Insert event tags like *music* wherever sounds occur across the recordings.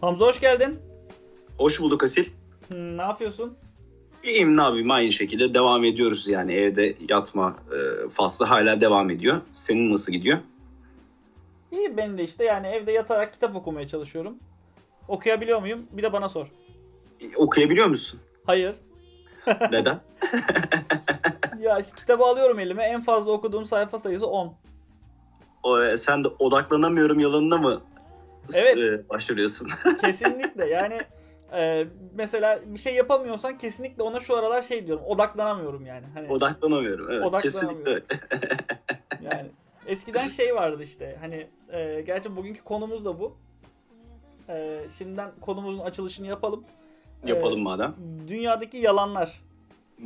Hamza hoş geldin. Hoş bulduk Asil. Hmm, ne yapıyorsun? İyiyim ne yapayım aynı şekilde devam ediyoruz yani evde yatma e, faslı hala devam ediyor. Senin nasıl gidiyor? İyi benim de işte yani evde yatarak kitap okumaya çalışıyorum. Okuyabiliyor muyum? Bir de bana sor. E, okuyabiliyor musun? Hayır. *laughs* Neden? *laughs* Ya işte kitabı alıyorum elime en fazla okuduğum sayfa sayısı 10. O, e, sen de odaklanamıyorum yalanına mı Evet. e, başvuruyorsun? *laughs* Kesinlikle yani e, mesela bir şey yapamıyorsan kesinlikle ona şu aralar şey diyorum odaklanamıyorum yani. Hani odaklanamıyorum. Evet, Odaklanamıyorum. kesinlikle. *laughs* yani eskiden şey vardı işte hani e, gerçi bugünkü konumuz da bu. E, şimdiden konumuzun açılışını yapalım. E, Yapalım madem. Dünyadaki yalanlar.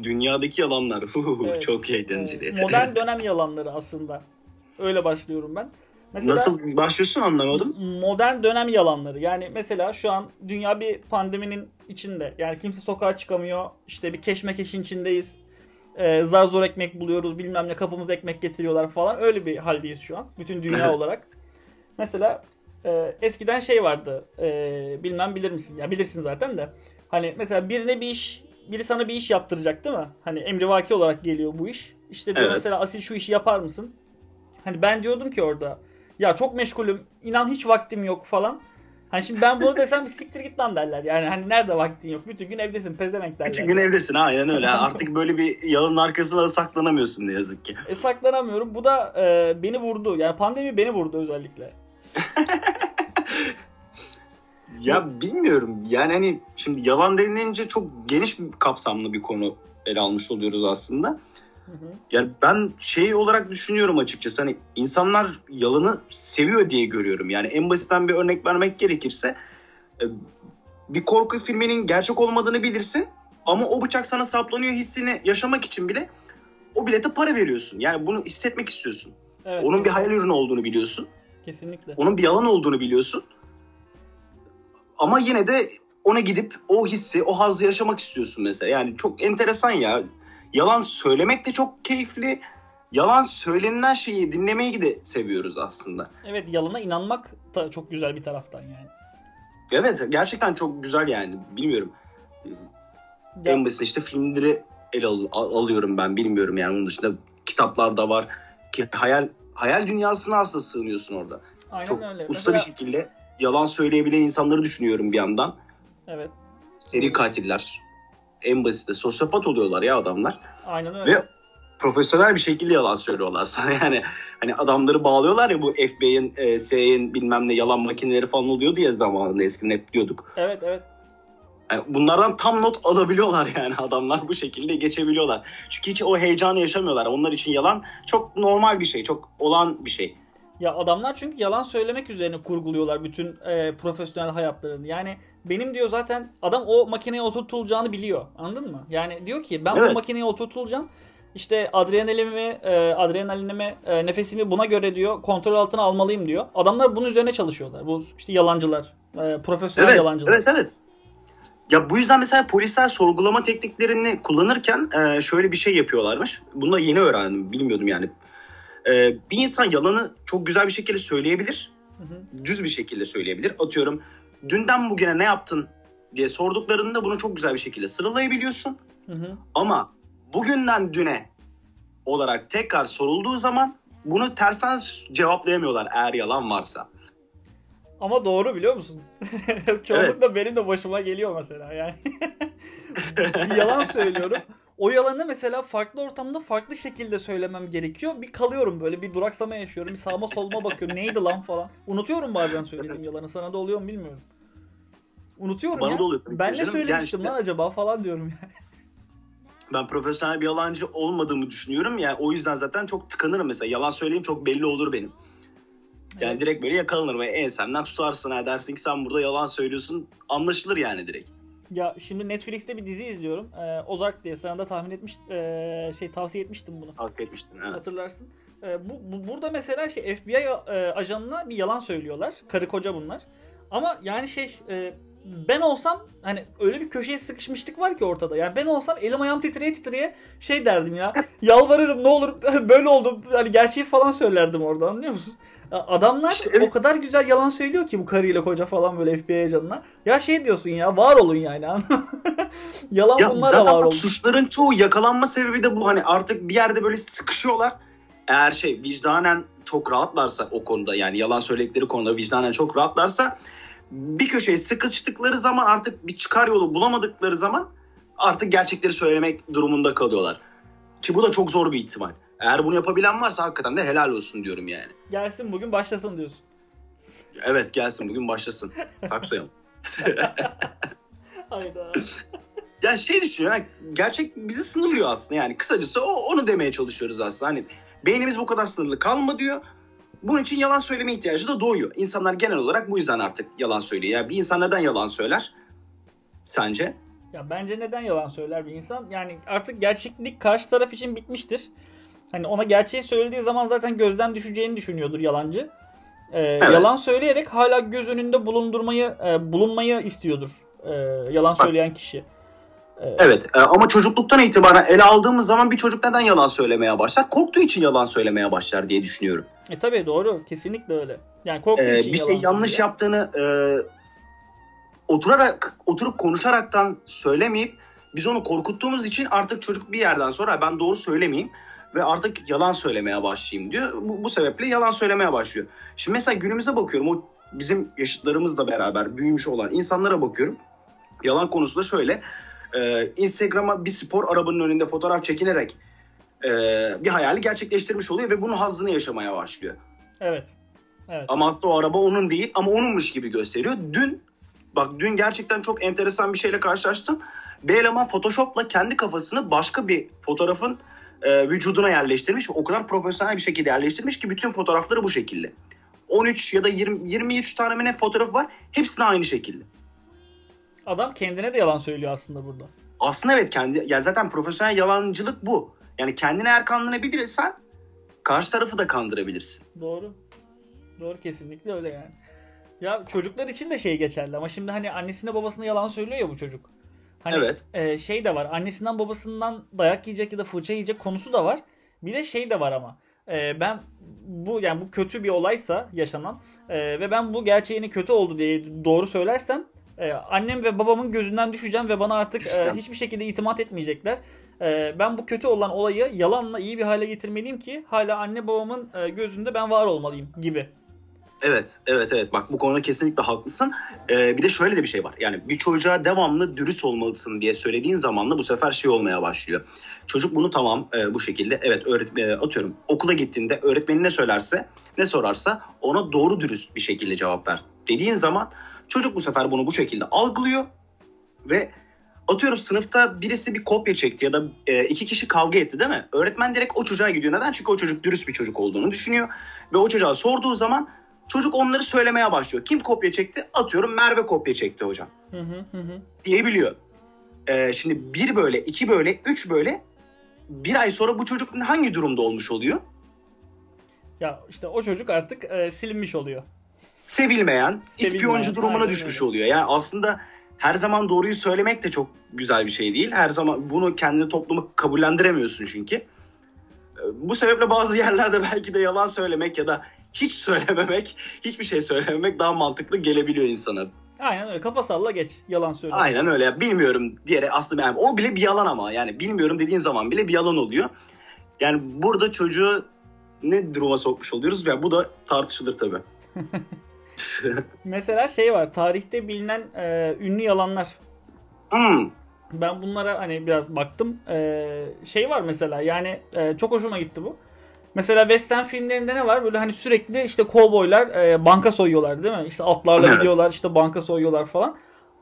Dünyadaki yalanlar. Huhuhu, Evet. Çok eğlenceli. E, modern dönem yalanları aslında. Öyle başlıyorum ben. Mesela Nasıl başlıyorsun anlamadım. modern dönem yalanları. Yani mesela şu an dünya bir pandeminin içinde. Yani kimse sokağa çıkamıyor. İşte bir keşmekeşin içindeyiz. Ee, zar zor ekmek buluyoruz. Bilmem ne kapımıza ekmek getiriyorlar falan. Öyle bir haldeyiz şu an. Bütün dünya olarak. Mesela e, eskiden şey vardı. E, bilmem bilir misin? Ya bilirsin zaten de. Hani mesela birine bir iş biri sana bir iş yaptıracak değil mi? Hani emrivaki olarak geliyor bu iş. İşte diyor Evet. mesela Asil şu işi yapar mısın? Hani ben diyordum ki orada ya çok meşgulüm inan hiç vaktim yok falan. Hani şimdi ben bunu desem bir siktir git lan derler. Yani hani nerede vaktin yok? Bütün gün evdesin pezevenk derler. Bütün gün evdesin aynen öyle. *laughs* Artık böyle bir yalanın arkasına saklanamıyorsun ne yazık ki. E, saklanamıyorum. Bu da e, beni vurdu. Yani pandemi beni vurdu özellikle. *laughs* Ya bilmiyorum. Yani hani şimdi yalan denilince çok geniş bir kapsamlı bir konu ele almış oluyoruz aslında. Hı hı. Yani ben şey olarak düşünüyorum açıkçası hani insanlar yalanı seviyor diye görüyorum. Yani en basitten bir örnek vermek gerekirse e, bir korku filminin gerçek olmadığını bilirsin ama o bıçak sana saplanıyor hissini yaşamak için bile o bilete para veriyorsun. Yani bunu hissetmek istiyorsun. Evet, Onun bir hayal ürünü olduğunu biliyorsun. Kesinlikle. Onun bir yalan olduğunu biliyorsun. Ama yine de ona gidip o hissi, o hazzı yaşamak istiyorsun mesela. Yani çok enteresan ya. Yalan söylemek de çok keyifli. Yalan söylenilen şeyi dinlemeyi de seviyoruz aslında. Evet yalana inanmak da çok güzel bir taraftan yani. Evet gerçekten çok güzel yani. Bilmiyorum. Ya, En basit işte filmleri ele al- al- alıyorum ben bilmiyorum yani. Onun dışında kitaplar da var. Ki hayal hayal dünyasına aslında sığınıyorsun orada. aynen çok öyle. usta Mesela- bir şekilde yalan söyleyebilen insanları düşünüyorum bir yandan. Evet. seri katiller en basiti sosyopat oluyorlar ya adamlar Aynen öyle. ve profesyonel bir şekilde yalan söylüyorlar sana *laughs* yani hani adamları bağlıyorlar ya bu FBI'nin e, CIA'nin bilmem ne yalan makineleri falan oluyordu ya zamanında eskiden hep diyorduk. Evet evet. Yani bunlardan tam not alabiliyorlar yani *laughs* adamlar bu şekilde geçebiliyorlar. Çünkü hiç o heyecanı yaşamıyorlar. Onlar için yalan çok normal bir şey, çok olan bir şey. Ya adamlar çünkü yalan söylemek üzerine kurguluyorlar bütün e, profesyonel hayatlarını. Yani benim diyor zaten adam o makineye oturtulacağını biliyor. Anladın mı? Yani diyor ki ben bu Evet. makineye oturtulacağım. İşte adrenalinimi, e, adrenalinimi, e, nefesimi buna göre diyor kontrol altına almalıyım diyor. Adamlar bunun üzerine çalışıyorlar. Bu işte yalancılar, e, profesyonel Evet, yalancılar. evet, evet. Ya bu yüzden mesela polisler sorgulama tekniklerini kullanırken e, şöyle bir şey yapıyorlarmış. Bunu da yeni öğrendim, bilmiyordum yani. E, bir insan yalanı çok güzel bir şekilde söyleyebilir, Hı hı. düz bir şekilde söyleyebilir. Atıyorum, dünden bugüne ne yaptın diye sorduklarında bunu çok güzel bir şekilde sıralayabiliyorsun. Hı hı. Ama bugünden düne olarak tekrar sorulduğu zaman bunu tersten cevaplayamıyorlar eğer yalan varsa. Ama doğru biliyor musun? *laughs* Çoğunlukla benim de başıma geliyor mesela yani. *laughs* bir yalan söylüyorum. O yalanı mesela farklı ortamda farklı şekilde söylemem gerekiyor. Bir kalıyorum böyle bir duraksama yaşıyorum. Bir sağıma soluma bakıyorum. Neydi lan falan. Unutuyorum bazen söylediğim yalanı. Sana da oluyor mu bilmiyorum. Unutuyorum Bana ya. da oluyor tabii Ben ne canım. Yani söylemiştim işte- lan acaba falan diyorum ya. ben profesyonel bir yalancı olmadığımı düşünüyorum. Yani o yüzden zaten çok tıkanırım mesela. Yalan söyleyeyim çok belli olur benim. Yani direkt böyle yakalanırım ve ensemden tutarsın ha dersin ki sen burada yalan söylüyorsun. Anlaşılır yani direkt. Ya şimdi Netflix'te bir dizi izliyorum. Ee, Ozark diye sana da tahmin etmiş ee, şey tavsiye etmiştim bunu. Tavsiye etmiştim. Evet. Hatırlarsın. Ee, bu, bu- burada mesela şey FBI e, ajanına bir yalan söylüyorlar. Karı koca bunlar. Ama yani şey e, ben olsam hani öyle bir köşeye sıkışmışlık var ki ortada. Yani ben olsam elim ayağım titreye titreye şey derdim ya. *laughs* Yalvarırım ne olur *laughs* böyle oldu. Hani gerçeği falan söylerdim orada anlıyor musun? Adamlar işte, evet. o kadar güzel yalan söylüyor ki bu karıyla koca falan böyle FBI ajanlar. Ya şey diyorsun ya var olun yani. *laughs* yalan ya bunlar da var olun. Suçların çoğu yakalanma sebebi de bu. Hani artık bir yerde böyle sıkışıyorlar. Eğer şey vicdanen çok rahatlarsa o konuda yani yalan söyledikleri konuda vicdanen çok rahatlarsa bir köşeye sıkıştıkları zaman artık bir çıkar yolu bulamadıkları zaman artık gerçekleri söylemek durumunda kalıyorlar. Ki bu da çok zor bir ihtimal. Eğer bunu yapabilen varsa hakikaten de helal olsun diyorum yani. Gelsin bugün başlasın diyorsun. Evet gelsin bugün başlasın. Saksoyalım. *laughs* Hayda. *laughs* Ya şey düşünüyorum. gerçek bizi sınırlıyor aslında yani. Kısacası o, onu demeye çalışıyoruz aslında. Hani beynimiz bu kadar sınırlı kalma diyor. Bunun için yalan söyleme ihtiyacı da doğuyor. İnsanlar genel olarak bu yüzden artık yalan söylüyor. Ya bir insan neden yalan söyler? Sence? Ya bence neden yalan söyler bir insan? Yani artık gerçeklik karşı taraf için bitmiştir. Hani ona gerçeği söylediği zaman zaten gözden düşeceğini düşünüyordur yalancı. Ee, evet. Yalan söyleyerek hala göz önünde bulundurmayı e, bulunmayı istiyordur e, yalan söyleyen kişi. Evet e, ama çocukluktan itibaren ele aldığımız zaman bir çocuk neden yalan söylemeye başlar? Korktuğu için yalan söylemeye başlar diye düşünüyorum. E tabii doğru kesinlikle öyle. Yani korktuğu ee, için Bir şey yanlış söylüyor. yaptığını e, oturarak oturup konuşaraktan söylemeyip biz onu korkuttuğumuz için artık çocuk bir yerden sonra ben doğru söylemeyeyim ve artık yalan söylemeye başlayayım diyor. Bu, bu sebeple yalan söylemeye başlıyor. Şimdi mesela günümüze bakıyorum o bizim yaşıtlarımızla beraber büyümüş olan insanlara bakıyorum. Yalan konusunda şöyle e, Instagram'a bir spor arabanın önünde fotoğraf çekinerek e, bir hayali gerçekleştirmiş oluyor ve bunun hazzını yaşamaya başlıyor. Evet. Evet. Ama aslında o araba onun değil ama onunmuş gibi gösteriyor. Dün bak dün gerçekten çok enteresan bir şeyle karşılaştım. Bir eleman Photoshop'la kendi kafasını başka bir fotoğrafın e, vücuduna yerleştirmiş. O kadar profesyonel bir şekilde yerleştirmiş ki bütün fotoğrafları bu şekilde. 13 ya da 20, 23 tane mi ne fotoğrafı var. Hepsine aynı şekilde adam kendine de yalan söylüyor aslında burada. Aslında evet kendi ya zaten profesyonel yalancılık bu. Yani kendine eğer kandırabilirsen karşı tarafı da kandırabilirsin. Doğru. Doğru kesinlikle öyle yani. Ya çocuklar için de şey geçerli ama şimdi hani annesine babasına yalan söylüyor ya bu çocuk. Hani evet. E, şey de var annesinden babasından dayak yiyecek ya da fırça yiyecek konusu da var. Bir de şey de var ama e, ben bu yani bu kötü bir olaysa yaşanan e, ve ben bu gerçeğini kötü oldu diye doğru söylersem ee, annem ve babamın gözünden düşeceğim ve bana artık e, hiçbir şekilde itimat etmeyecekler. E, ben bu kötü olan olayı yalanla iyi bir hale getirmeliyim ki hala anne babamın e, gözünde ben var olmalıyım gibi. Evet, evet, evet. Bak bu konuda kesinlikle haklısın. Ee, bir de şöyle de bir şey var. Yani bir çocuğa devamlı dürüst olmalısın diye söylediğin zaman da bu sefer şey olmaya başlıyor. Çocuk bunu tamam e, bu şekilde evet öğret e, atıyorum okula gittiğinde öğretmeni ne söylerse ne sorarsa ona doğru dürüst bir şekilde cevap ver dediğin zaman Çocuk bu sefer bunu bu şekilde algılıyor ve atıyorum sınıfta birisi bir kopya çekti ya da e, iki kişi kavga etti değil mi? Öğretmen direkt o çocuğa gidiyor. Neden? Çünkü o çocuk dürüst bir çocuk olduğunu düşünüyor. Ve o çocuğa sorduğu zaman çocuk onları söylemeye başlıyor. Kim kopya çekti? Atıyorum Merve kopya çekti hocam. Hı hı hı. Diyebiliyor. E, şimdi bir böyle, iki böyle, üç böyle bir ay sonra bu çocuk hangi durumda olmuş oluyor? Ya işte o çocuk artık e, silinmiş oluyor sevilmeyen, Sevilmeyen, ispiyoncu durumuna düşmüş öyle. oluyor. Yani aslında her zaman doğruyu söylemek de çok güzel bir şey değil. Her zaman bunu kendini toplumu kabullendiremiyorsun çünkü. Ee, bu sebeple bazı *laughs* yerlerde belki de yalan söylemek ya da hiç söylememek, hiçbir şey söylememek daha mantıklı gelebiliyor insana. Aynen öyle. Kafa salla geç. Yalan söyle. Aynen öyle. Bilmiyorum diyerek aslında yani o bile bir yalan ama yani bilmiyorum dediğin zaman bile bir yalan oluyor. Yani burada çocuğu ne duruma sokmuş oluyoruz? Yani bu da tartışılır tabii. *laughs* *laughs* Mesela şey var. Tarihte bilinen e, ünlü yalanlar. Hmm. Ben bunlara hani biraz baktım. E, şey var mesela yani e, çok hoşuma gitti bu. Mesela western filmlerinde ne var? Böyle hani sürekli işte kovboylar e, banka soyuyorlar değil mi? İşte atlarla gidiyorlar işte banka soyuyorlar falan.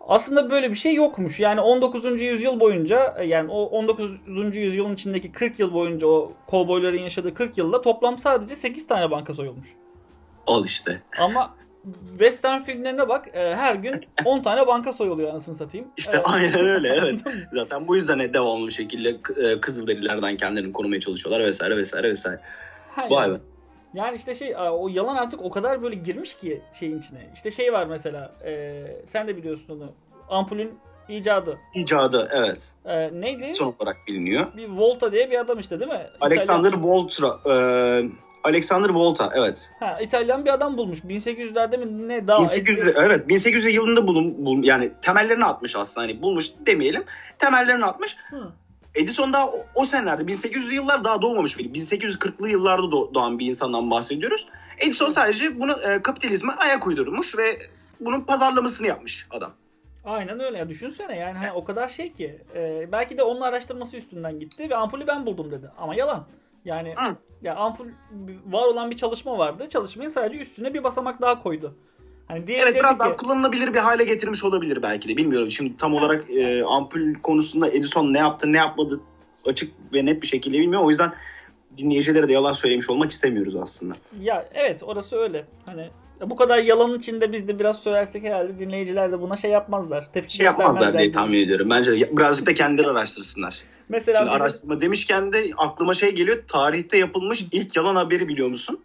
Aslında böyle bir şey yokmuş. Yani 19. yüzyıl boyunca e, yani o 19. yüzyılın içindeki 40 yıl boyunca o kovboyların yaşadığı 40 yılda toplam sadece 8 tane banka soyulmuş. Al işte. Ama western filmlerine bak e, her gün *laughs* 10 tane banka soyuluyor anasını satayım. İşte evet. aynen öyle evet. *laughs* Zaten bu yüzden devamlı bir şekilde e, Kızılderililerden kendilerini korumaya çalışıyorlar vesaire vesaire vesaire. Ha, Vay yani. be. Yani işte şey o yalan artık o kadar böyle girmiş ki şeyin içine. İşte şey var mesela e, sen de biliyorsun onu. Ampulün icadı. İcadı evet. E, neydi? Son olarak biliniyor. Bir Volta diye bir adam işte değil mi? Alexander İtalyan... Volta. E, Alexander Volta evet. Ha, İtalyan bir adam bulmuş. 1800'lerde mi ne daha? 1800 evet 1800 yılında bulun, bulun yani temellerini atmış aslında hani bulmuş demeyelim. Temellerini atmış. Hı. Edison daha o, o senelerde 1800'lü yıllar daha doğmamış bile. 1840'lı yıllarda doğan bir insandan bahsediyoruz. Edison sadece bunu e, kapitalizme ayak uydurmuş ve bunun pazarlamasını yapmış adam. Aynen öyle ya düşünsene yani hani o kadar şey ki e, belki de onun araştırması üstünden gitti ve ampulü ben buldum dedi ama yalan. Yani Hı. Ya ampul var olan bir çalışma vardı. Çalışmayı sadece üstüne bir basamak daha koydu. Hani evet biraz ki... daha kullanılabilir bir hale getirmiş olabilir belki de bilmiyorum. Şimdi tam olarak e, ampul konusunda Edison ne yaptı ne yapmadı açık ve net bir şekilde bilmiyor. O yüzden dinleyicilere de yalan söylemiş olmak istemiyoruz aslında. Ya evet orası öyle. Hani bu kadar yalanın içinde biz de biraz söylersek herhalde dinleyiciler de buna şey yapmazlar. Tepki şey yapmazlar diye tahmin ediyorum. Bence birazcık da kendileri araştırsınlar. Mesela bizim... araştırma demişken de aklıma şey geliyor. Tarihte yapılmış ilk yalan haberi biliyor musun?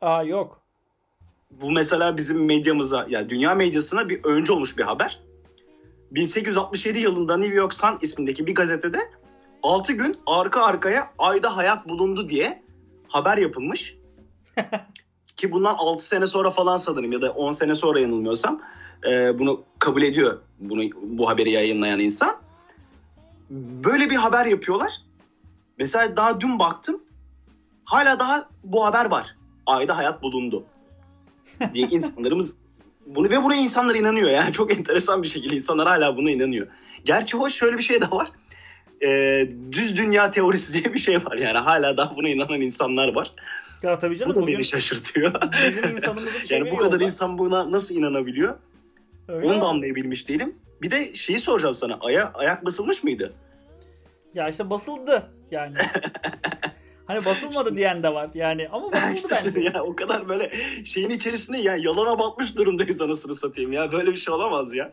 Aa yok bu mesela bizim medyamıza yani dünya medyasına bir önce olmuş bir haber. 1867 yılında New York Sun ismindeki bir gazetede 6 gün arka arkaya ayda hayat bulundu diye haber yapılmış. *laughs* Ki bundan 6 sene sonra falan sanırım ya da 10 sene sonra yanılmıyorsam e, bunu kabul ediyor bunu bu haberi yayınlayan insan. Böyle bir haber yapıyorlar. Mesela daha dün baktım. Hala daha bu haber var. Ayda hayat bulundu diye *laughs* insanlarımız bunu ve buraya insanlar inanıyor yani çok enteresan bir şekilde insanlar hala buna inanıyor. Gerçi hoş şöyle bir şey de var. Ee, düz dünya teorisi diye bir şey var yani hala daha buna inanan insanlar var. Ya tabii canım. Bu da beni şaşırtıyor. Bizim şey *laughs* yani bu kadar insan buna nasıl inanabiliyor? Öyle Onu da anlayabilmiş değilim. Bir de şeyi soracağım sana. Aya, ayak basılmış mıydı? Ya işte basıldı yani. *laughs* Hani basılmadı diyen de var yani ama *laughs* basıldı bence. ya o kadar böyle şeyin içerisinde yani yalana batmış durumdayız anasını satayım ya. Böyle bir şey olamaz ya.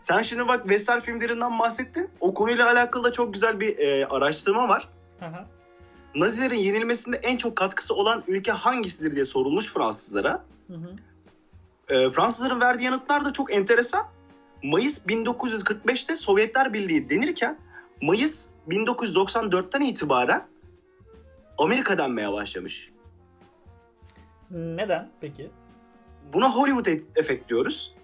Sen şimdi bak western filmlerinden bahsettin. O konuyla alakalı da çok güzel bir e, araştırma var. Nazilerin yenilmesinde en çok katkısı olan ülke hangisidir diye sorulmuş Fransızlara. Hı hı. E, Fransızların verdiği yanıtlar da çok enteresan. Mayıs 1945'te Sovyetler Birliği denirken Mayıs 1994'ten itibaren Amerika denmeye başlamış. Neden peki? Buna Hollywood et- efekt diyoruz.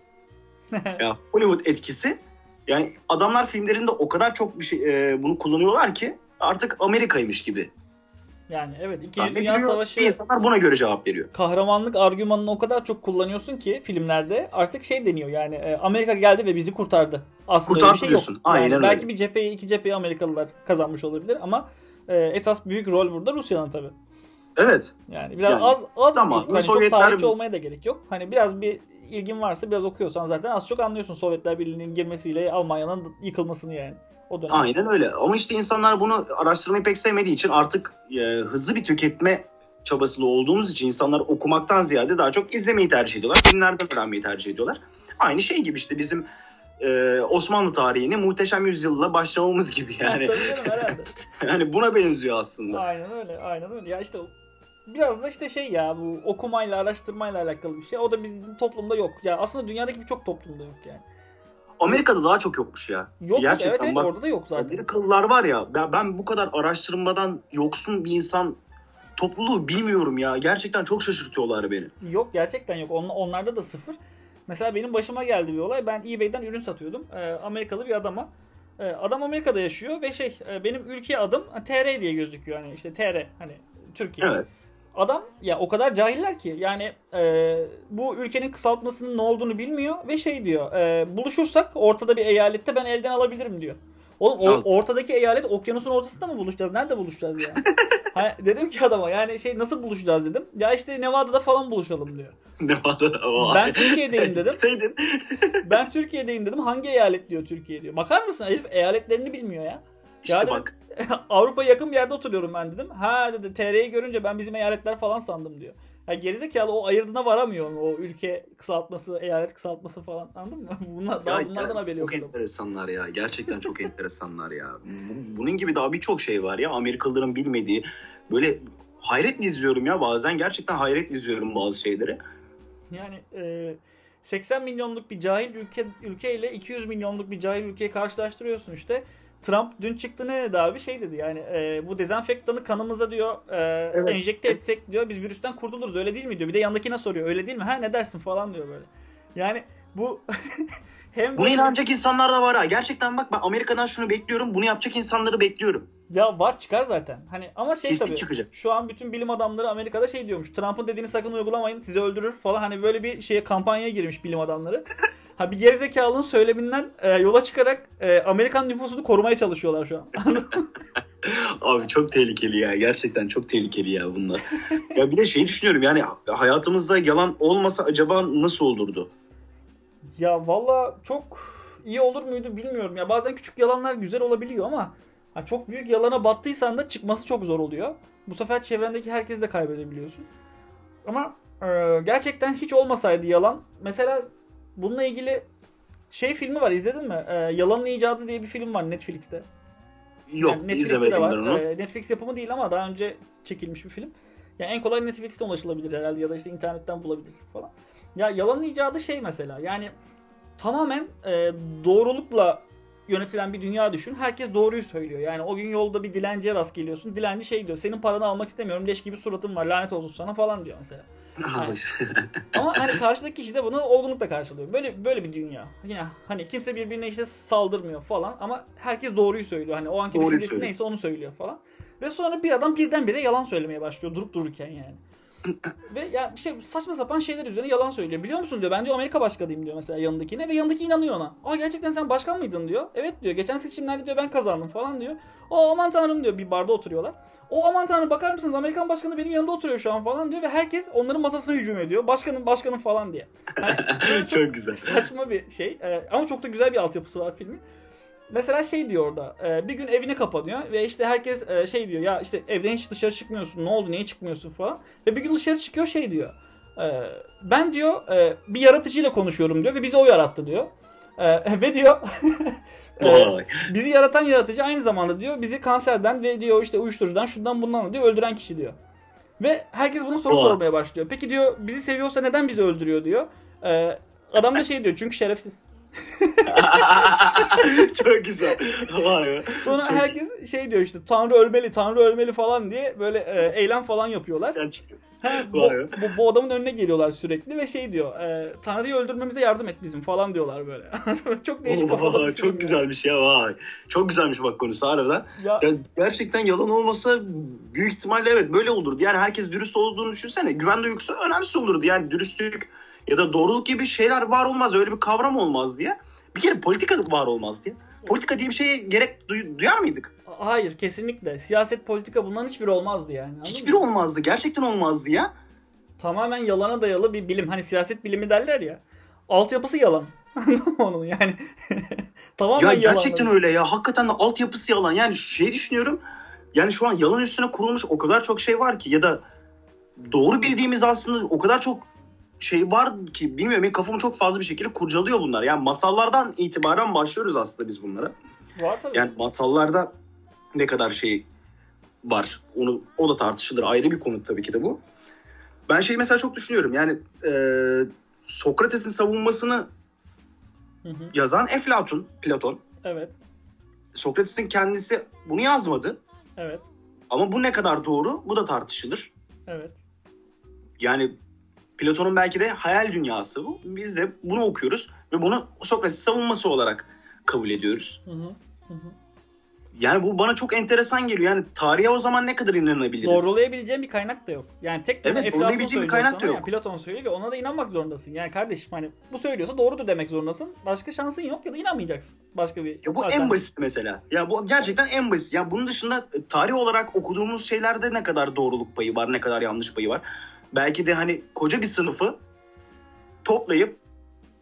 *laughs* ya Hollywood etkisi. Yani adamlar filmlerinde o kadar çok bir şey e, bunu kullanıyorlar ki artık Amerika'ymış gibi. Yani evet İkinci Dünya Savaşı insanlar buna göre cevap veriyor. Kahramanlık argümanını o kadar çok kullanıyorsun ki filmlerde artık şey deniyor yani e, Amerika geldi ve bizi kurtardı. Aslında Kurtardı öyle bir şey diyorsun. yok. Aynen yani öyle. Belki bir cepheyi iki cepheyi Amerikalılar kazanmış olabilir ama e, esas büyük rol burada Rusya'nın tabi. Evet. Yani biraz yani, az az tamam. buçuk, hani Sovyetler... çok tarihçi olmaya da gerek yok. Hani biraz bir ilgin varsa biraz okuyorsan zaten az çok anlıyorsun Sovyetler Birliği'nin girmesiyle Almanya'nın yıkılmasını yani. O dönem. Aynen öyle. Ama işte insanlar bunu araştırmayı pek sevmediği için artık e, hızlı bir tüketme çabasında olduğumuz için insanlar okumaktan ziyade daha çok izlemeyi tercih ediyorlar. Filmlerden öğrenmeyi tercih ediyorlar. Aynı şey gibi işte bizim e, Osmanlı tarihini muhteşem yüzyılla başlamamız gibi yani. Tabii canım herhalde. *laughs* yani buna benziyor aslında. Aynen öyle, aynen öyle. Ya işte biraz da işte şey ya bu okumayla, araştırmayla alakalı bir şey. O da bizim toplumda yok. Ya aslında dünyadaki birçok toplumda yok yani. Amerika'da daha çok yokmuş ya. Yok Gerçekten evet, evet bak, orada da yok zaten. Amerikalılar var ya ben, ben bu kadar araştırmadan yoksun bir insan topluluğu bilmiyorum ya. Gerçekten çok şaşırtıyorlar beni. Yok gerçekten yok. On, onlarda da sıfır. Mesela benim başıma geldi bir olay. Ben eBay'den ürün satıyordum. E, Amerikalı bir adama. E, adam Amerika'da yaşıyor ve şey e, benim ülke adım TR diye gözüküyor. Hani işte TR hani Türkiye. Evet. Adam ya o kadar cahiller ki yani e, bu ülkenin kısaltmasının ne olduğunu bilmiyor ve şey diyor e, buluşursak ortada bir eyalette ben elden alabilirim diyor. Oğlum o, ortadaki eyalet okyanusun ortasında mı buluşacağız? Nerede buluşacağız ya? *laughs* hani dedim ki adama yani şey nasıl buluşacağız dedim. Ya işte Nevada'da falan buluşalım diyor. Nevada'da. Ben Türkiye'deyim *laughs* dedim. Seydin. *laughs* ben Türkiye'deyim dedim. Hangi eyalet diyor Türkiye diyor. Bakar mısın herif eyaletlerini bilmiyor ya. İşte ya bak. *laughs* Avrupa'ya yakın bir yerde oturuyorum ben dedim. Ha dedi TR'yi görünce ben bizim eyaletler falan sandım diyor. Yani gerizekalı o ayırdına varamıyor o ülke kısaltması, eyalet kısaltması falan anladın mı? *laughs* Bunlar, daha ya, bunlardan haberi yok. Çok enteresanlar ya. Gerçekten çok enteresanlar ya. Bunun gibi daha birçok şey var ya. Amerikalıların bilmediği böyle hayretle izliyorum ya bazen. Gerçekten hayretle izliyorum bazı şeyleri. Yani e, 80 milyonluk bir cahil ülke ülkeyle 200 milyonluk bir cahil ülkeyi karşılaştırıyorsun işte. Trump dün çıktı ne dedi abi şey dedi yani e, bu dezenfektanı kanımıza diyor e, Evet. enjekte etsek diyor biz virüsten kurtuluruz öyle değil mi diyor. Bir de yandakine soruyor öyle değil mi? Ha ne dersin falan diyor böyle. Yani bu *laughs* hem Buna inanacak insanlar da var ha. Gerçekten bak ben Amerika'dan şunu bekliyorum. Bunu yapacak insanları bekliyorum. ya var çıkar zaten. Hani ama şey Kesin tabii. çıkacak. Şu an bütün bilim adamları Amerika'da şey diyormuş. Trump'ın dediğini sakın uygulamayın sizi öldürür falan. Hani böyle bir şeye kampanyaya girmiş bilim adamları. Ha bir gerizekalının söyleminden e, yola çıkarak e, Amerikan nüfusunu korumaya çalışıyorlar şu an. *laughs* Abi çok tehlikeli ya. Gerçekten çok tehlikeli ya bunlar. ya bir de şey düşünüyorum yani hayatımızda yalan olmasa acaba nasıl olurdu? ya valla çok iyi olur muydu bilmiyorum. Ya bazen küçük yalanlar güzel olabiliyor ama ha, çok büyük yalana battıysan da çıkması çok zor oluyor. Bu sefer çevrendeki herkesi de kaybedebiliyorsun. Ama e, gerçekten hiç olmasaydı yalan. Mesela bununla ilgili şey filmi var izledin mi? E, Yalanın İcadı diye bir film var Netflix'te. Yok Yani Netflix'te izlemedim ben onu. E, Netflix yapımı değil ama daha önce çekilmiş bir film. Yani en kolay Netflix'ten ulaşılabilir herhalde ya da işte internetten bulabilirsin falan. Ya yalanın icadı şey mesela yani tamamen e, doğrulukla yönetilen bir dünya düşün. Herkes doğruyu söylüyor. Yani o gün yolda bir dilenciye rast geliyorsun. Dilenci şey diyor. Senin paranı almak istemiyorum. Leş gibi suratın var. Lanet olsun sana falan diyor mesela. *laughs* Ama hani karşıdaki kişi de bunu olgunlukla karşılıyor. Böyle böyle bir dünya. Yine hani kimse birbirine işte saldırmıyor falan ama herkes doğruyu söylüyor. Hani o anki Doğruyu düşüncesi söylüyor. neyse onu söylüyor falan. Ve sonra bir adam birdenbire yalan söylemeye başlıyor durup dururken yani. Ve ya bir şey saçma sapan şeyler üzerine yalan söylüyor. Biliyor musun diyor. Ben diyor Amerika başkanıyım diyor mesela yanındakine ve yanındaki inanıyor ona. Aa gerçekten sen başkan mıydın diyor. Evet diyor. Geçen seçimlerde diyor ben kazandım falan diyor. O aman tanrım diyor bir barda oturuyorlar. O aman tanrım bakar mısınız Amerikan başkanı benim yanımda oturuyor şu an falan diyor ve herkes onların masasına hücum ediyor. Başkanım başkanım falan diye. Yani çok *laughs* çok güzel. saçma bir şey Ee, ama çok da güzel bir altyapısı var filmin. Mesela şey diyor orada e, bir gün evine kapanıyor ve işte herkes e, şey diyor ya işte evden hiç dışarı çıkmıyorsun ne oldu niye çıkmıyorsun falan. Ve bir gün dışarı çıkıyor şey diyor e, ben diyor e, bir yaratıcıyla konuşuyorum diyor ve bizi o yarattı diyor. E, *laughs* ve diyor *laughs* e, bizi yaratan yaratıcı aynı zamanda diyor bizi kanserden ve diyor işte uyuşturucudan şundan bundan da diyor öldüren kişi diyor. Ve herkes bunu soru sormaya başlıyor. Peki diyor bizi seviyorsa neden bizi öldürüyor diyor. Ee, adam da şey diyor çünkü şerefsiz. *laughs* çok güzel. Vay be. Sonra Çok- herkes şey diyor işte Tanrı ölmeli, Tanrı ölmeli falan diye böyle e, eylem falan yapıyorlar. Sen bu, bu, bu adamın önüne geliyorlar sürekli ve şey diyor e, Tanrı'yı öldürmemize yardım et bizim falan diyorlar böyle. *laughs* çok değişik film çok ya. güzelmiş ya vay. Çok güzelmiş bak konusu harbiden. Ya, Ya gerçekten yalan olmasa büyük ihtimalle evet böyle olurdu. Yani herkes dürüst olduğunu düşünsene. Güven duygusu önemsiz olurdu. Yani dürüstlük ya da doğruluk gibi şeyler var olmaz. Öyle bir kavram olmaz diye. Bir kere politika var olmaz diye. Politika diye bir şeye gerek duy- duyar mıydık? hayır kesinlikle. Siyaset politika bunların hiçbiri olmazdı yani. Hiçbiri olmazdı. Gerçekten olmazdı ya. Tamamen yalana dayalı bir bilim. Hani siyaset bilimi derler ya. Altyapısı yalan. *laughs* Onun yani? *laughs* Tamamen Ya yalan. gerçekten öyle ya. Hakikaten de altyapısı yalan. Yani şey düşünüyorum. Yani şu an yalan üstüne kurulmuş o kadar çok şey var ki ya da doğru bildiğimiz aslında o kadar çok şey var ki bilmiyorum benim kafamı çok fazla bir şekilde kurcalıyor bunlar. Yani masallardan itibaren başlıyoruz aslında biz bunlara. Var tabii. Yani masallarda ne kadar şey var onu o da tartışılır ayrı bir konu tabii ki de bu. Ben şey mesela çok düşünüyorum yani e, Sokrates'in savunmasını Hı hı. yazan Eflatun, Platon. Evet. Sokrates'in kendisi bunu yazmadı. Evet. Ama bu ne kadar doğru bu da tartışılır. Evet. Yani Platon'un belki de hayal dünyası bu. Biz de bunu okuyoruz ve bunu Sokrates savunması olarak kabul ediyoruz. Hı hı. Hı hı. Yani bu bana çok enteresan geliyor. Yani tarihe o zaman ne kadar inanabiliriz? Doğrulayabileceğim bir kaynak da yok. Yani tek Evet, Eflatun doğrulayabileceğim bir kaynak da yok. Yani Platon söylüyor ve ona da inanmak zorundasın. Yani kardeşim hani bu söylüyorsa doğrudur demek zorundasın. Başka şansın yok ya da inanmayacaksın. Başka bir Ya bu en basit mesela. Ya bu gerçekten en basit. Ya bunun dışında tarih olarak okuduğumuz şeylerde ne kadar doğruluk payı var, ne kadar yanlış payı var. Belki de hani koca bir sınıfı toplayıp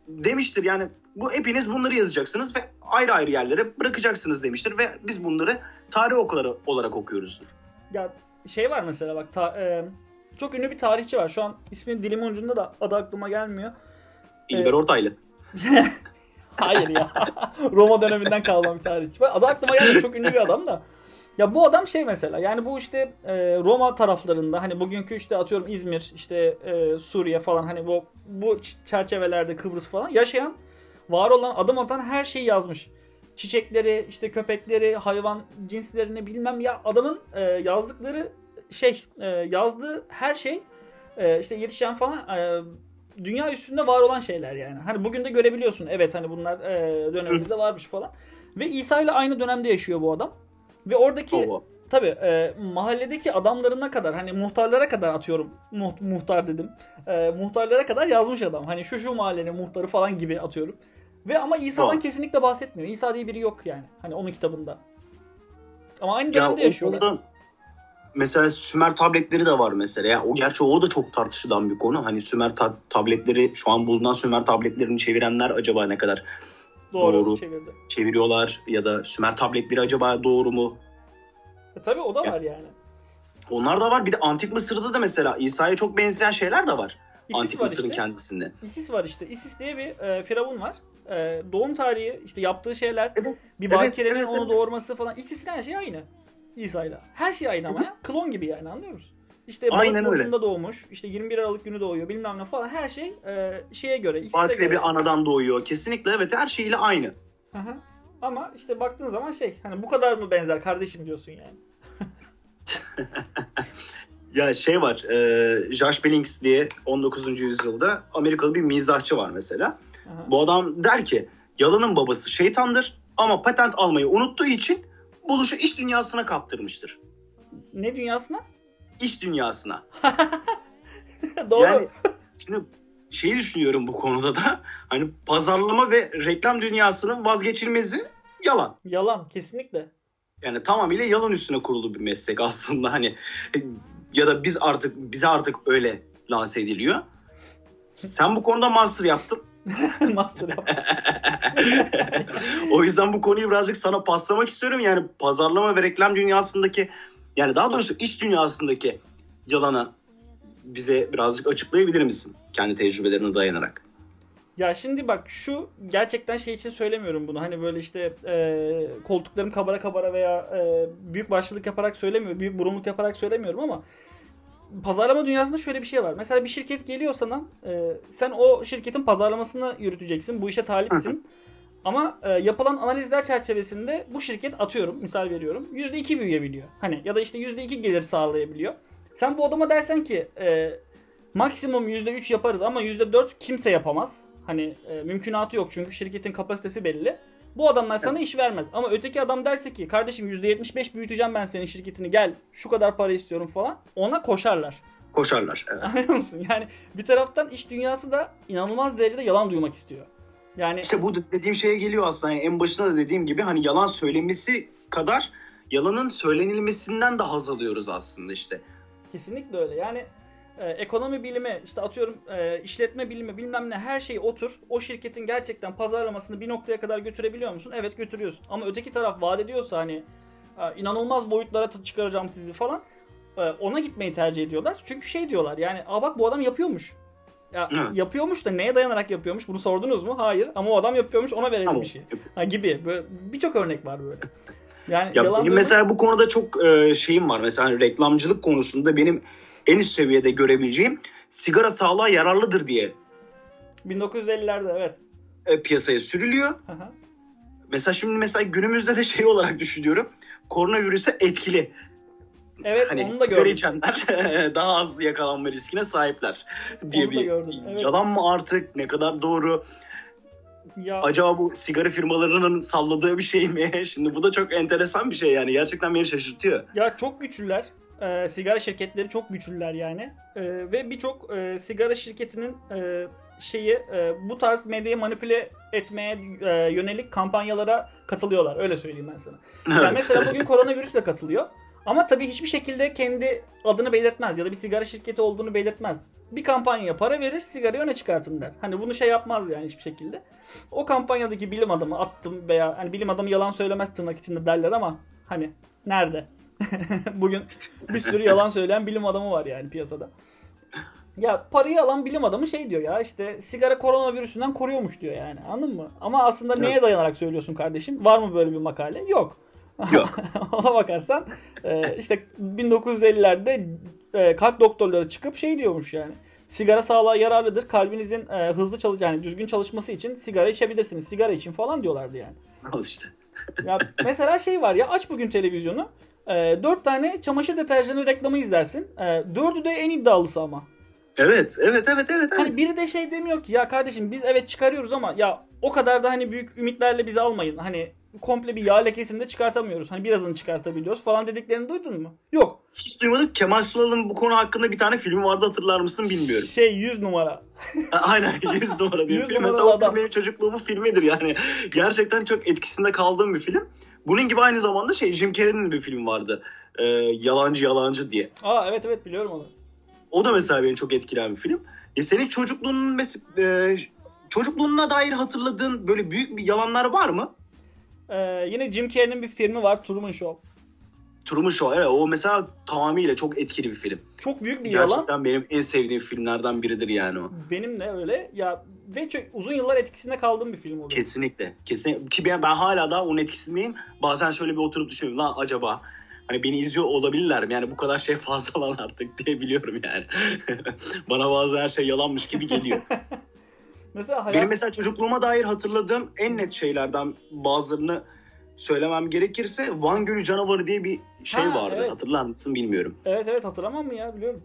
demiştir yani bu hepiniz bunları yazacaksınız ve ayrı ayrı yerlere bırakacaksınız demiştir ve biz bunları tarih okulları olarak okuyoruzdur. Ya şey var mesela bak ta- e, çok ünlü bir tarihçi var. Şu an ismi dilimin ucunda da adı aklıma gelmiyor. İlber Evet. Ortaylı. *laughs* Hayır ya. *laughs* Roma döneminden kalma bir tarihçi var. Adı aklıma gelmiyor. Çok ünlü bir adam da. Ya bu adam şey mesela yani bu işte e, Roma taraflarında hani bugünkü işte atıyorum İzmir işte e, Suriye falan hani bu bu çerçevelerde Kıbrıs falan yaşayan var olan adım atan her şeyi yazmış. Çiçekleri işte köpekleri hayvan cinslerini bilmem ya adamın e, yazdıkları şey e, yazdığı her şey e, işte yetişen falan e, dünya üstünde var olan şeyler yani. Hani bugün de görebiliyorsun evet hani bunlar e, dönemimizde varmış falan. Ve İsa ile aynı dönemde yaşıyor bu adam. Ve oradaki oh. tabi e, mahalledeki adamlarına kadar hani muhtarlara kadar atıyorum muht, muhtar dedim. E, muhtarlara kadar yazmış adam. Hani şu şu mahallenin muhtarı falan gibi atıyorum. Ve ama İsa'dan oh. kesinlikle bahsetmiyor. İsa diye biri yok yani. Hani onun kitabında. Ama aynı dönemde ya, yaşıyorlar. Ondan, mesela Sümer tabletleri de var mesela. Ya o gerçi o da çok tartışılan bir konu. Hani Sümer ta- tabletleri şu an bulunan Sümer tabletlerini çevirenler acaba ne kadar doğru, doğru çevirdi. çeviriyorlar ya da Sümer tabletleri acaba doğru mu? E, tabii o da ya, var yani. Onlar da var. Bir de Antik Mısır'da da mesela İsa'ya çok benzeyen şeyler de var. Isis Antik var Mısır'ın işte. kendisinde. Isis var işte. Isis diye bir e, firavun var. E, doğum tarihi, işte yaptığı şeyler, evet. bir bakirenin evet, evet, onu doğurması falan. Isis'in her şey aynı. İsa'yla. Her şey aynı ama. Klon gibi yani anlıyor musun? İşte Aynen öyle. doğmuş. İşte 21 Aralık günü doğuyor bilmem ne falan. Her şey e, şeye göre. Bakre bir anadan doğuyor. Kesinlikle evet her şeyle aynı. Aha. Ama işte baktığın zaman şey hani bu kadar mı benzer kardeşim diyorsun yani. *laughs* ya şey var. E, Josh Billings diye 19. yüzyılda Amerikalı bir mizahçı var mesela. Aha. Bu adam der ki yalının babası şeytandır ama patent almayı unuttuğu için buluşu iş dünyasına kaptırmıştır. Ne dünyasına? İş dünyasına. *laughs* Doğru. Yani şimdi şeyi düşünüyorum bu konuda da hani pazarlama ve reklam dünyasının vazgeçilmezi yalan. Yalan kesinlikle. Yani tamamıyla yalan üstüne kurulu bir meslek aslında hani ya da biz artık bize artık öyle lanse ediliyor. Sen bu konuda master yaptın. *laughs* master yaptım. *laughs* o yüzden bu konuyu birazcık sana paslamak istiyorum. Yani pazarlama ve reklam dünyasındaki yani daha doğrusu iş dünyasındaki yalanı bize birazcık açıklayabilir misin? Kendi tecrübelerine dayanarak. Ya şimdi bak şu gerçekten şey için söylemiyorum bunu. Hani böyle işte e, koltuklarım kabara kabara veya e, büyük başlılık yaparak söylemiyorum. Büyük burunluk yaparak söylemiyorum ama pazarlama dünyasında şöyle bir şey var. Mesela bir şirket geliyor sana. E, sen o şirketin pazarlamasını yürüteceksin. Bu işe talipsin. Ama e, yapılan analizler çerçevesinde bu şirket atıyorum misal veriyorum %2 büyüyebiliyor. Hani ya da işte %2 gelir sağlayabiliyor. Sen bu adama dersen ki e, maksimum %3 yaparız ama %4 kimse yapamaz. Hani e, mümkünatı yok çünkü şirketin kapasitesi belli. Bu adamlar sana iş vermez. Ama öteki adam derse ki kardeşim %75 büyüteceğim ben senin şirketini gel şu kadar para istiyorum falan. Ona koşarlar. Koşarlar evet. Anlıyor musun? Yani bir taraftan iş dünyası da inanılmaz derecede yalan duymak istiyor. Yani işte bu dediğim şeye geliyor aslında. Yani en başında da dediğim gibi hani yalan söylemesi kadar yalanın söylenilmesinden de haz alıyoruz aslında işte. Kesinlikle öyle. Yani e, ekonomi bilimi, işte atıyorum e, işletme bilimi bilmem ne her şey otur. O şirketin gerçekten pazarlamasını bir noktaya kadar götürebiliyor musun? Evet götürüyorsun. Ama öteki taraf vaat ediyorsa hani e, inanılmaz boyutlara çıkaracağım sizi falan e, ona gitmeyi tercih ediyorlar. Çünkü şey diyorlar yani Aa bak bu adam yapıyormuş. Ya yapıyormuş da neye dayanarak yapıyormuş? Bunu sordunuz mu? Hayır. Ama o adam yapıyormuş ona verelim tamam. bir şey. Ha, gibi. Birçok örnek var böyle. Yani ya yalan benim mesela bu konuda çok e, şeyim var. Mesela hani reklamcılık konusunda benim en üst seviyede görebileceğim sigara sağlığa yararlıdır diye. 1950'lerde evet. E, piyasaya sürülüyor. Aha. Mesela şimdi mesela günümüzde de şey olarak düşünüyorum. Koronavirüse etkili. Evet hani onu da gördüm. içenler *laughs* daha az yakalanma riskine sahipler diye onu bir evet. yalan mı artık ne kadar doğru ya. Acaba bu sigara firmalarının salladığı bir şey mi? *laughs* Şimdi bu da çok enteresan bir şey yani. Gerçekten beni şaşırtıyor. Ya çok güçlüler. Ee, sigara şirketleri çok güçlüler yani. Ee, ve birçok e, sigara şirketinin e, şeyi e, bu tarz medyayı manipüle etmeye e, yönelik kampanyalara katılıyorlar. Öyle söyleyeyim ben sana. Evet. Yani mesela bugün *laughs* koronavirüsle katılıyor. Ama tabii hiçbir şekilde kendi adını belirtmez ya da bir sigara şirketi olduğunu belirtmez. Bir kampanyaya para verir, sigarayı öne çıkartın der. Hani bunu şey yapmaz yani hiçbir şekilde. O kampanyadaki bilim adamı attım veya hani bilim adamı yalan söylemez tırnak içinde derler ama hani nerede? *laughs* Bugün bir sürü yalan söyleyen bilim adamı var yani piyasada. Ya parayı alan bilim adamı şey diyor ya işte sigara koronavirüsünden koruyormuş diyor yani anladın mı? Ama aslında neye dayanarak söylüyorsun kardeşim? Var mı böyle bir makale? Yok. Yok. *laughs* Ona bakarsan e, işte 1950'lerde e, kalp doktorları çıkıp şey diyormuş yani. Sigara sağlığa yararlıdır. Kalbinizin e, hızlı çalış yani düzgün çalışması için sigara içebilirsiniz. Sigara için falan diyorlardı yani. Al işte. *laughs* Ya mesela şey var ya aç bugün televizyonu. E, dört tane çamaşır deterjanı reklamı izlersin. E, dördü de en iddialısı ama. Evet, evet, evet, evet. evet. Hani biri de şey demiyor ki ya kardeşim biz evet çıkarıyoruz ama ya o kadar da hani büyük ümitlerle bizi almayın. Hani komple bir yağ lekesini de çıkartamıyoruz. Hani birazını çıkartabiliyoruz falan dediklerini duydun mu? Yok. Hiç duymadım. Kemal Sunal'ın bu konu hakkında bir tane filmi vardı hatırlar mısın bilmiyorum. Şey 100 numara. *laughs* Aynen 100 numara bir 100 film. Mesela o adam. film benim çocukluğumun filmidir yani. Gerçekten çok etkisinde kaldığım bir film. Bunun gibi aynı zamanda şey Jim Carrey'nin bir filmi vardı. Ee, yalancı Yalancı diye. Aa evet evet biliyorum onu. O da mesela beni çok etkileyen bir film. E senin çocukluğunun mes- e, çocukluğuna dair hatırladığın böyle büyük bir yalanlar var mı? Ee, yine Jim Carrey'nin bir filmi var Truman Show. Truman Show evet o mesela tamamıyla çok etkili bir film. Çok büyük bir yalan. Gerçekten benim en sevdiğim filmlerden biridir yani o. Benim de öyle. Ya ve çok uzun yıllar etkisinde kaldığım bir film oluyor. Kesinlikle. Kesin ki ben, ben hala daha onun etkisindeyim. Bazen şöyle bir oturup düşünüyorum lan acaba hani beni izliyor olabilirler mi? Yani bu kadar şey fazla *laughs* lan artık diye biliyorum yani. *laughs* Bana bazen her şey yalanmış gibi geliyor. *laughs* Mesela hayat... Benim mesela çocukluğuma dair hatırladığım en net şeylerden bazılarını söylemem gerekirse Van Gölü Canavarı diye bir şey Ha, vardı. evet. Hatırlar mısın bilmiyorum. Evet evet hatırlamam mı ya biliyorum.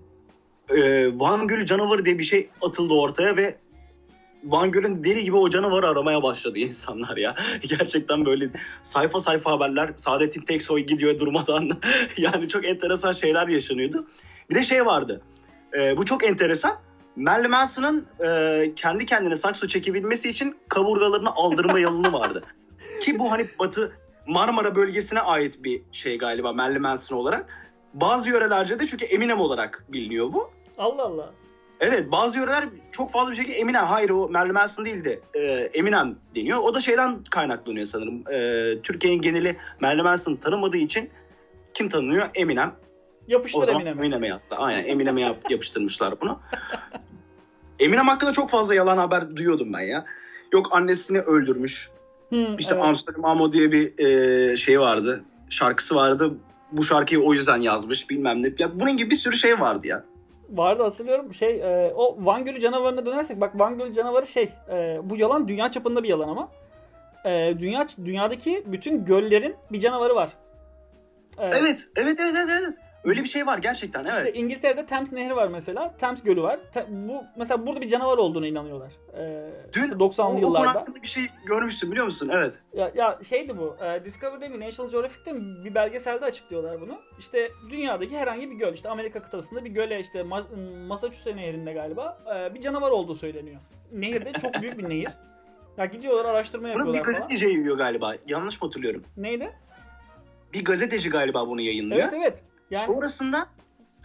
Ee, Van Gölü Canavarı diye bir şey atıldı ortaya ve Van Gölü'nün deli gibi o canavarı aramaya başladı *laughs* insanlar ya. Gerçekten böyle sayfa sayfa haberler. Saadettin Teksoy gidiyor durmadan. *laughs* yani çok enteresan şeyler yaşanıyordu. Bir de şey vardı. Ee, bu çok enteresan. Marilyn Manson'ın e, kendi kendine sakso çekebilmesi için kaburgalarını aldırma yalını vardı. *laughs* Ki bu hani Batı Marmara bölgesine ait bir şey galiba Marilyn Manson olarak. Bazı yörelerde de çünkü Eminem olarak biliniyor bu. Allah Allah. Evet bazı yöreler çok fazla bir şekilde Eminem. Hayır o Marilyn Manson değil de e, Eminem deniyor. O da şeyden kaynaklanıyor sanırım. E, Türkiye'nin geneli Marilyn Manson tanımadığı için kim tanınıyor? Eminem. O Yapıştır zaman Eminem'e. Eminem'e yaptı. Aynen Eminem'e yap- yapıştırmışlar bunu. *laughs* Eminem hakkında çok fazla yalan haber duyuyordum ben ya. Yok annesini öldürmüş. Hı, İşte evet. Amsterdam Amo diye bir e, şey vardı. Şarkısı vardı. Bu şarkıyı o yüzden yazmış bilmem ne. Ya bunun gibi bir sürü şey vardı ya. Vardı hatırlıyorum. Şey e, o Van Gölü canavarına dönersek bak Van Gölü canavarı şey e, bu yalan dünya çapında bir yalan ama e, dünya dünyadaki bütün göllerin bir canavarı var. E, Evet, evet, evet, evet. evet. Öyle bir şey var gerçekten evet. İşte İngiltere'de Thames Nehri var mesela. Thames Gölü var. Bu mesela burada bir canavar olduğuna inanıyorlar. E, Dün işte o, 90'lı o konu yıllarda. hakkında bir şey görmüştüm biliyor musun? Evet. Ya, ya şeydi bu. E, Discovery'de mi National Geographic'te mi bir belgeselde açıklıyorlar bunu. İşte dünyadaki herhangi bir göl, işte Amerika kıtasında bir göle işte Ma- Massachusetts nehrinde galiba e, bir canavar olduğu söyleniyor. Nehirde çok *laughs* büyük bir nehir. Ya gidiyorlar araştırma Bunu bir yapıyorlar gazeteci yayınlıyor galiba. Yanlış mı hatırlıyorum? Neydi? Bir gazeteci galiba bunu yayınlıyor. Evet evet. Yani Sonrasında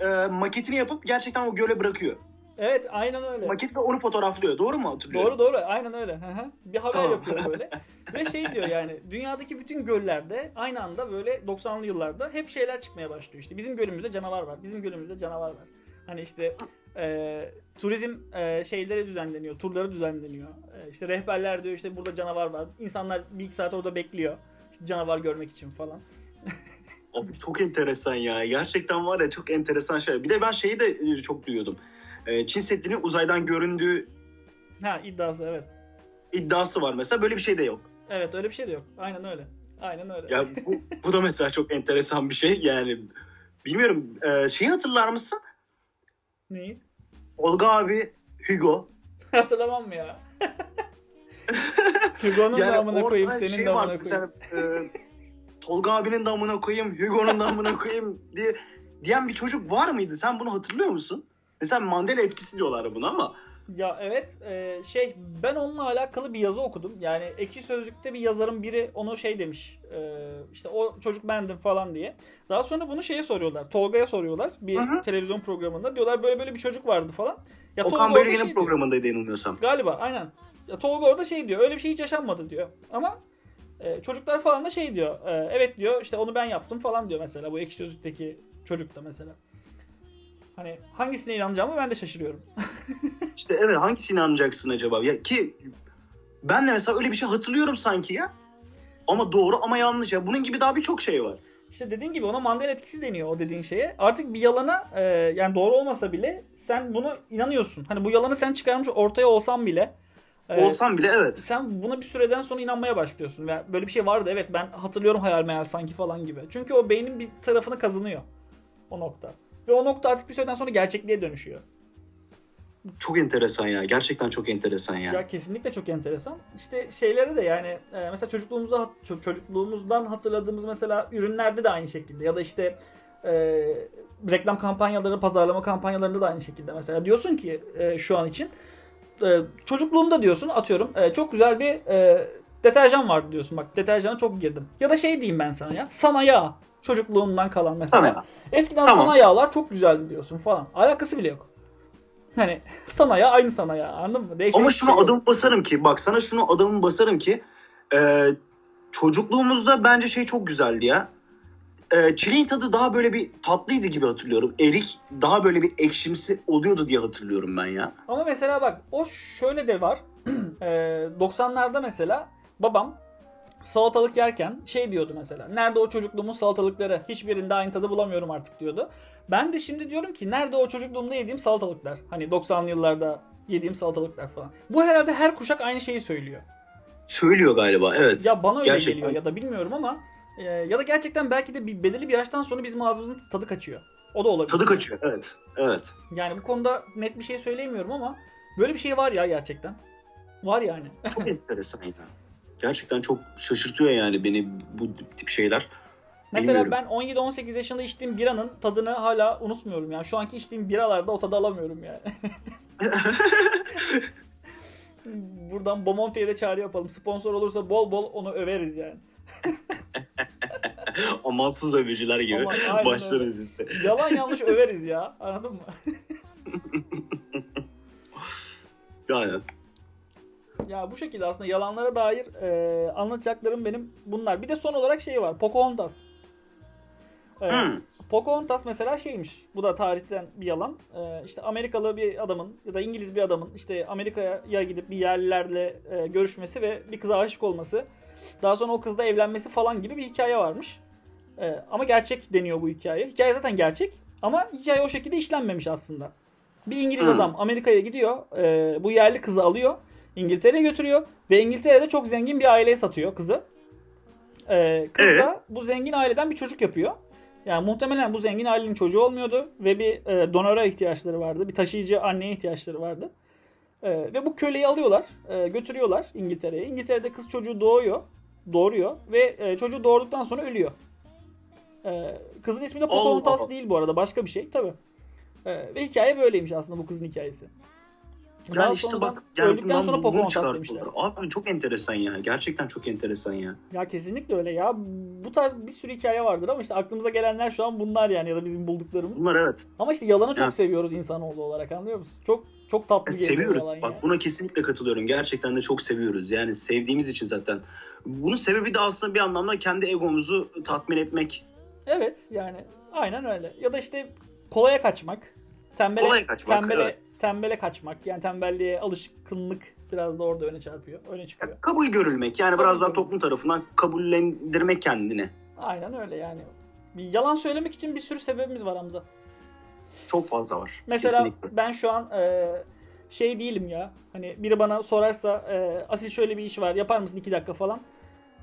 e, maketini yapıp gerçekten o göle bırakıyor. evet aynen öyle. Maket ve onu fotoğraflıyor. Doğru mu hatırlıyorum? Doğru doğru aynen öyle. Bir haber Tamam. yapıyor *laughs* böyle. Ve şey diyor yani dünyadaki bütün göllerde aynı anda böyle 90'lı yıllarda hep şeyler çıkmaya başlıyor. İşte bizim gölümüzde canavar var. Bizim gölümüzde canavar var. Hani işte e, turizm e, şeyleri düzenleniyor, turları düzenleniyor. E, işte rehberler diyor işte burada canavar var. İnsanlar bir iki saat orada bekliyor. İşte canavar görmek için falan. Abi çok enteresan ya. Gerçekten var ya çok enteresan şey. Bir de ben şeyi de çok duyuyordum. E, Çin Seddi'nin uzaydan göründüğü Ha iddiası evet. iddiası var mesela. Böyle bir şey de yok. Evet öyle bir şey de yok. Aynen öyle. Aynen öyle. Ya bu, bu da mesela çok enteresan bir şey. Yani bilmiyorum. E, şeyi hatırlar mısın? Neyi? Olga abi Hugo. *laughs* Hatırlamam mı ya? *laughs* Hugo'nun Yani da amına orada koyayım, senin şey de var, amına koyayım. Mesela, e, Tolga abinin de amına koyayım, Hugo'nun da amına koyayım diye diyen bir çocuk var mıydı? Sen bunu hatırlıyor musun? Mesela Mandela etkisi diyorlar buna ama Ya evet e, şey ben onunla alakalı bir yazı okudum. Yani Ekşi Sözlük'te bir yazarın biri onu şey demiş. E, işte o çocuk bendim falan diye. Daha sonra bunu şeye soruyorlar. Tolga'ya soruyorlar bir Hı hı. televizyon programında. Diyorlar böyle böyle bir çocuk vardı falan. Ya Okan Bölge'nin şey programındaydı yanılmıyorsam. Galiba aynen. Ya Tolga orada şey diyor. Öyle bir şey hiç yaşanmadı diyor. Ama e, çocuklar falan da şey diyor. e, evet diyor işte onu ben yaptım falan diyor mesela. Bu Ekşi Sözlük'teki çocuk da mesela. Hani hangisine inanacağımı ben de şaşırıyorum. *laughs* İşte evet hangisine inanacaksın acaba? Ya ki ben de mesela öyle bir şey hatırlıyorum sanki ya. ama doğru ama yanlış. Ya bunun gibi daha birçok şey var. İşte dediğin gibi ona Mandela etkisi deniyor o dediğin şeye. Artık bir yalana e, yani doğru olmasa bile sen bunu inanıyorsun. Hani bu yalanı sen çıkarmış ortaya olsan bile e, olsan bile evet. Sen buna bir süreden sonra inanmaya başlıyorsun. Yani böyle bir şey vardı evet ben hatırlıyorum hayal meyal sanki falan gibi. Çünkü o beynin bir tarafını kazanıyor o nokta. Ve o nokta artık bir süreden sonra gerçekliğe dönüşüyor. Çok enteresan ya. Gerçekten çok enteresan ya. Ya kesinlikle çok enteresan. İşte şeyleri de yani e, mesela çocukluğumuzda çocukluğumuzdan hatırladığımız mesela ürünlerde de aynı şekilde ya da işte e, reklam kampanyaları, pazarlama kampanyalarında da aynı şekilde. Mesela diyorsun ki e, şu an için e, çocukluğumda diyorsun atıyorum e, çok güzel bir e, deterjan vardı diyorsun. Bak deterjana çok girdim. Ya da şey diyeyim ben sana ya. Sana yağ. Çocukluğumdan kalan mesela. Sana. Eskiden tamam. sana yağlar çok güzeldi diyorsun falan. Alakası bile yok. Hani *laughs* sana ya aynı sana ya anladın mı? Değişik Ama şunu şey adım basarım ki bak sana şunu adımı basarım ki e, çocukluğumuzda bence şey çok güzeldi ya. E, çileğin tadı daha böyle bir tatlıydı gibi hatırlıyorum. Erik daha böyle bir ekşimsi oluyordu diye hatırlıyorum ben ya. Ama mesela bak o şöyle de var. *clears throat* e, 90'larda mesela babam salatalık yerken şey diyordu mesela. Nerede o çocukluğumun salatalıkları? Hiçbirinde aynı tadı bulamıyorum artık diyordu. Ben de şimdi diyorum ki nerede o çocukluğumda yediğim salatalıklar? Hani 90'lı yıllarda yediğim salatalıklar falan. Bu herhalde her kuşak aynı şeyi söylüyor. Söylüyor galiba evet. Ya bana öyle gerçekten. geliyor ya da bilmiyorum ama e, ya da gerçekten belki de bir belirli bir yaştan sonra bizim ağzımızın tadı kaçıyor. O da olabilir. Tadı kaçıyor evet. Evet. Yani bu konuda net bir şey söyleyemiyorum ama böyle bir şey var ya gerçekten. Var yani. *laughs* Çok enteresan ya gerçekten çok şaşırtıyor yani beni bu tip şeyler. Mesela Bilmiyorum. ben 17-18 yaşında içtiğim biranın tadını hala unutmuyorum yani. Şu anki içtiğim biralarda o tadı alamıyorum yani. *laughs* Buradan Bomonti'ye de çağrı yapalım. Sponsor olursa bol bol onu överiz yani. *laughs* Amansız övücüler gibi Aman, başlarız biz de. Yalan yanlış överiz ya. Anladın mı? *laughs* yani ya bu şekilde aslında yalanlara dair e, anlatacaklarım benim bunlar. Bir de son olarak şey var. Pocahontas. Ee, hmm. Pocahontas mesela şeymiş. Bu da tarihten bir yalan. Ee, işte Amerikalı bir adamın ya da İngiliz bir adamın işte Amerika'ya gidip bir yerlilerle e, görüşmesi ve bir kıza aşık olması. Daha sonra o kızla evlenmesi falan gibi bir hikaye varmış. Ee, ama gerçek deniyor bu hikaye. Hikaye zaten gerçek ama hikaye o şekilde işlenmemiş aslında. Bir İngiliz hmm. adam Amerika'ya gidiyor. E, bu yerli kızı alıyor İngiltere'ye götürüyor ve İngiltere'de çok zengin bir aileye satıyor kızı. Ee, kız evet. da bu zengin aileden bir çocuk yapıyor. Yani muhtemelen bu zengin ailenin çocuğu olmuyordu ve bir e, donora ihtiyaçları vardı. Bir taşıyıcı anneye ihtiyaçları vardı. E, ve bu köleyi alıyorlar, e, götürüyorlar İngiltere'ye. İngiltere'de kız çocuğu doğuyor, doğuruyor ve e, çocuğu doğurduktan sonra ölüyor. E, kızın ismi de Pocahontas değil bu arada, başka bir şey tabi. E, ve hikaye böyleymiş aslında bu kızın hikayesi. Yani Daha işte bak yani öldükten sonra Pocahontas demişler. Abi çok enteresan ya. Gerçekten çok enteresan ya. Ya kesinlikle öyle ya. Bu tarz bir sürü hikaye vardır ama işte aklımıza gelenler şu an bunlar yani ya da bizim bulduklarımız. Bunlar evet. Ama işte yalanı çok ya. seviyoruz insanoğlu olarak anlıyor musun? Çok çok tatlı geliyor Seviyoruz. Bak yani. buna kesinlikle katılıyorum. Gerçekten de çok seviyoruz. Yani sevdiğimiz için zaten. Bunun sebebi de aslında bir anlamda kendi egomuzu tatmin etmek. Evet yani aynen öyle. Ya da işte kolaya kaçmak. Tembele, kolaya kaçmak. Tembele, evet tembele kaçmak yani tembelliğe alışkınlık biraz da orada öne çarpıyor. Öne çıkıyor. kabul görülmek yani kabul biraz daha toplum tarafından kabullendirmek kendini. Aynen öyle yani. Bir yalan söylemek için bir sürü sebebimiz var Hamza. Çok fazla var. Mesela Kesinlikle. ben şu an e, şey değilim ya. Hani biri bana sorarsa e, asil şöyle bir iş var yapar mısın iki dakika falan.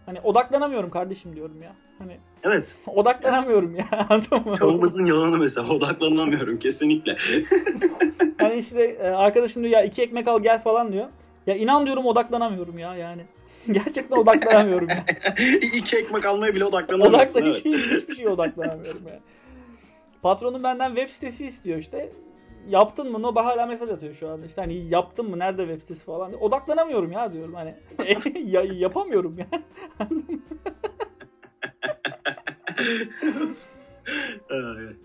Hani odaklanamıyorum kardeşim diyorum ya. Hani Evet. Odaklanamıyorum ya. *laughs* Anladın mı? Çoğumuzun yalanı mesela odaklanamıyorum kesinlikle. *laughs* hani işte e, arkadaşım diyor ya iki ekmek al gel falan diyor. Ya inan diyorum odaklanamıyorum ya yani. *laughs* Gerçekten odaklanamıyorum ya. iki ekmek almaya bile odaklanamıyorsun. Odaklan, evet. hiç, hiçbir şeye odaklanamıyorum ya. Patronum benden web sitesi istiyor işte. Yaptın mı? No hala mesaj atıyor şu anda. İşte hani yaptın mı? Nerede web sitesi falan. Odaklanamıyorum ya diyorum hani. ya, yapamıyorum ya.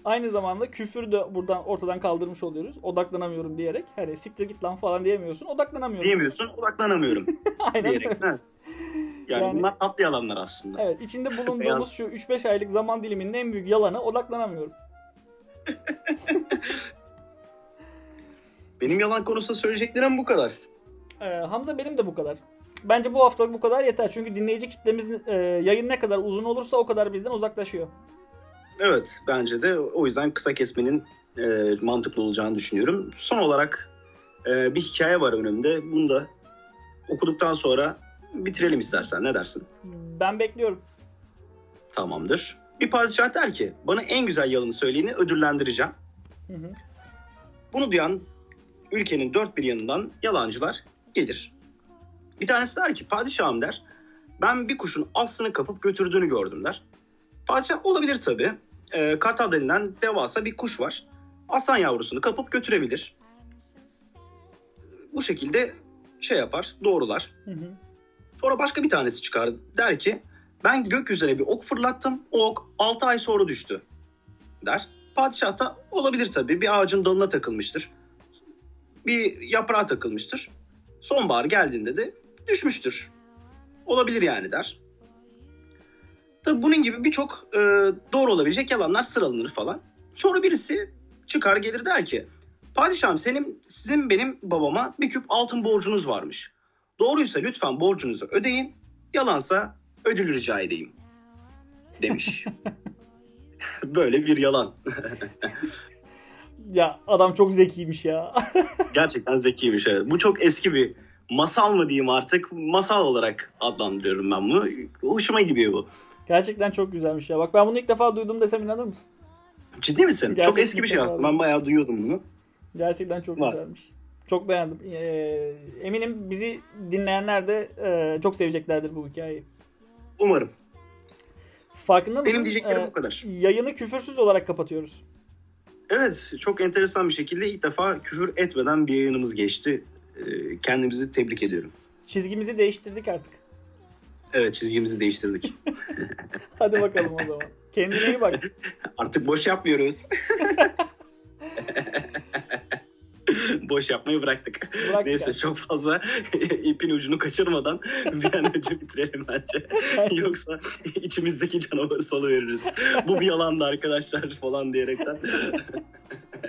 Aynı zamanda küfür de buradan ortadan kaldırmış oluyoruz. Odaklanamıyorum diyerek. Hani siktir git lan falan diyemiyorsun. Odaklanamıyorum. Diyemiyorsun. Odaklanamıyorum. *laughs* Aynen. Diyerek. Yani, yani bunlar tatlı yalanlar aslında. Evet. içinde bulunduğumuz *laughs* şu 3-5 aylık zaman diliminin en büyük yalanı odaklanamıyorum. *laughs* benim yalan konusunda söyleyeceklerim bu kadar. Ee, Hamza benim de bu kadar. Bence bu haftalık bu kadar yeter. Çünkü dinleyici kitlemiz e, yayın ne kadar uzun olursa o kadar bizden uzaklaşıyor. Evet bence de o yüzden kısa kesmenin e, mantıklı olacağını düşünüyorum. Son olarak e, bir hikaye var önümde. Bunu da okuduktan sonra bitirelim istersen. Ne dersin? Ben bekliyorum. Tamamdır. Bir padişah der ki bana en güzel yalanı söyleyeni ödüllendireceğim. Hı hı. Bunu duyan ülkenin dört bir yanından yalancılar gelir. Bir tanesi der ki padişahım der ben bir kuşun aslını kapıp götürdüğünü gördüm der. Padişah olabilir tabii. Ee, kartal denilen devasa bir kuş var. Aslan yavrusunu kapıp götürebilir. Bu şekilde şey yapar, doğrular. Hı hı. Sonra başka bir tanesi çıkar der ki ben gökyüzüne bir ok fırlattım. O ok 6 ay sonra düştü der. Padişah da olabilir tabii. Bir ağacın dalına takılmıştır. Bir yaprağa takılmıştır. Sonbahar geldiğinde de düşmüştür. Olabilir yani der. Tabii bunun gibi birçok e, doğru olabilecek yalanlar sıralanır falan. Sonra birisi çıkar gelir der ki Padişahım senin, sizin benim babama bir küp altın borcunuz varmış. Doğruysa lütfen borcunuzu ödeyin. Yalansa ödül rica edeyim. Demiş. *laughs* Böyle bir yalan. Ya adam çok zekiymiş ya. Gerçekten zekiymiş evet. Bu çok eski bir masal mı diyeyim artık. Masal olarak adlandırıyorum ben bunu. Hoşuma gidiyor bu. Gerçekten çok güzelmiş ya. Bak ben bunu ilk defa duydum desem inanır mısın? Ciddi misin? Gerçekten çok eski bir şey aslında. Ben bayağı duyuyordum bunu. Gerçekten çok Var. güzelmiş. Çok beğendim. Ee, eminim bizi dinleyenler de e, çok seveceklerdir bu hikayeyi. Umarım. Farkında mısın? Benim diyeceklerim Ee, bu kadar. Yayını küfürsüz olarak kapatıyoruz. Evet, çok enteresan bir şekilde ilk defa küfür etmeden bir yayınımız geçti. Ee, Kendimizi tebrik ediyorum. Çizgimizi değiştirdik artık. Evet, çizgimizi değiştirdik. *laughs* Hadi bakalım o zaman. Kendine iyi bak. *laughs* Artık boş yapmıyoruz. *laughs* boş yapmayı bıraktık. Bırak Neyse ya. çok fazla ipin ucunu kaçırmadan bir an önce bitirelim bence. Yoksa içimizdeki canavarı salıveririz. Bu bir yalandı arkadaşlar falan diyerekten.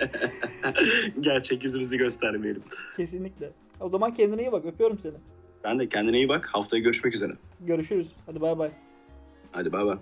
*laughs* Gerçek yüzümüzü göstermeyelim. Kesinlikle. O zaman kendine iyi bak. Öpüyorum seni. Sen de kendine iyi bak. Haftaya görüşmek üzere. Görüşürüz. Hadi bay bay. Hadi bay bay.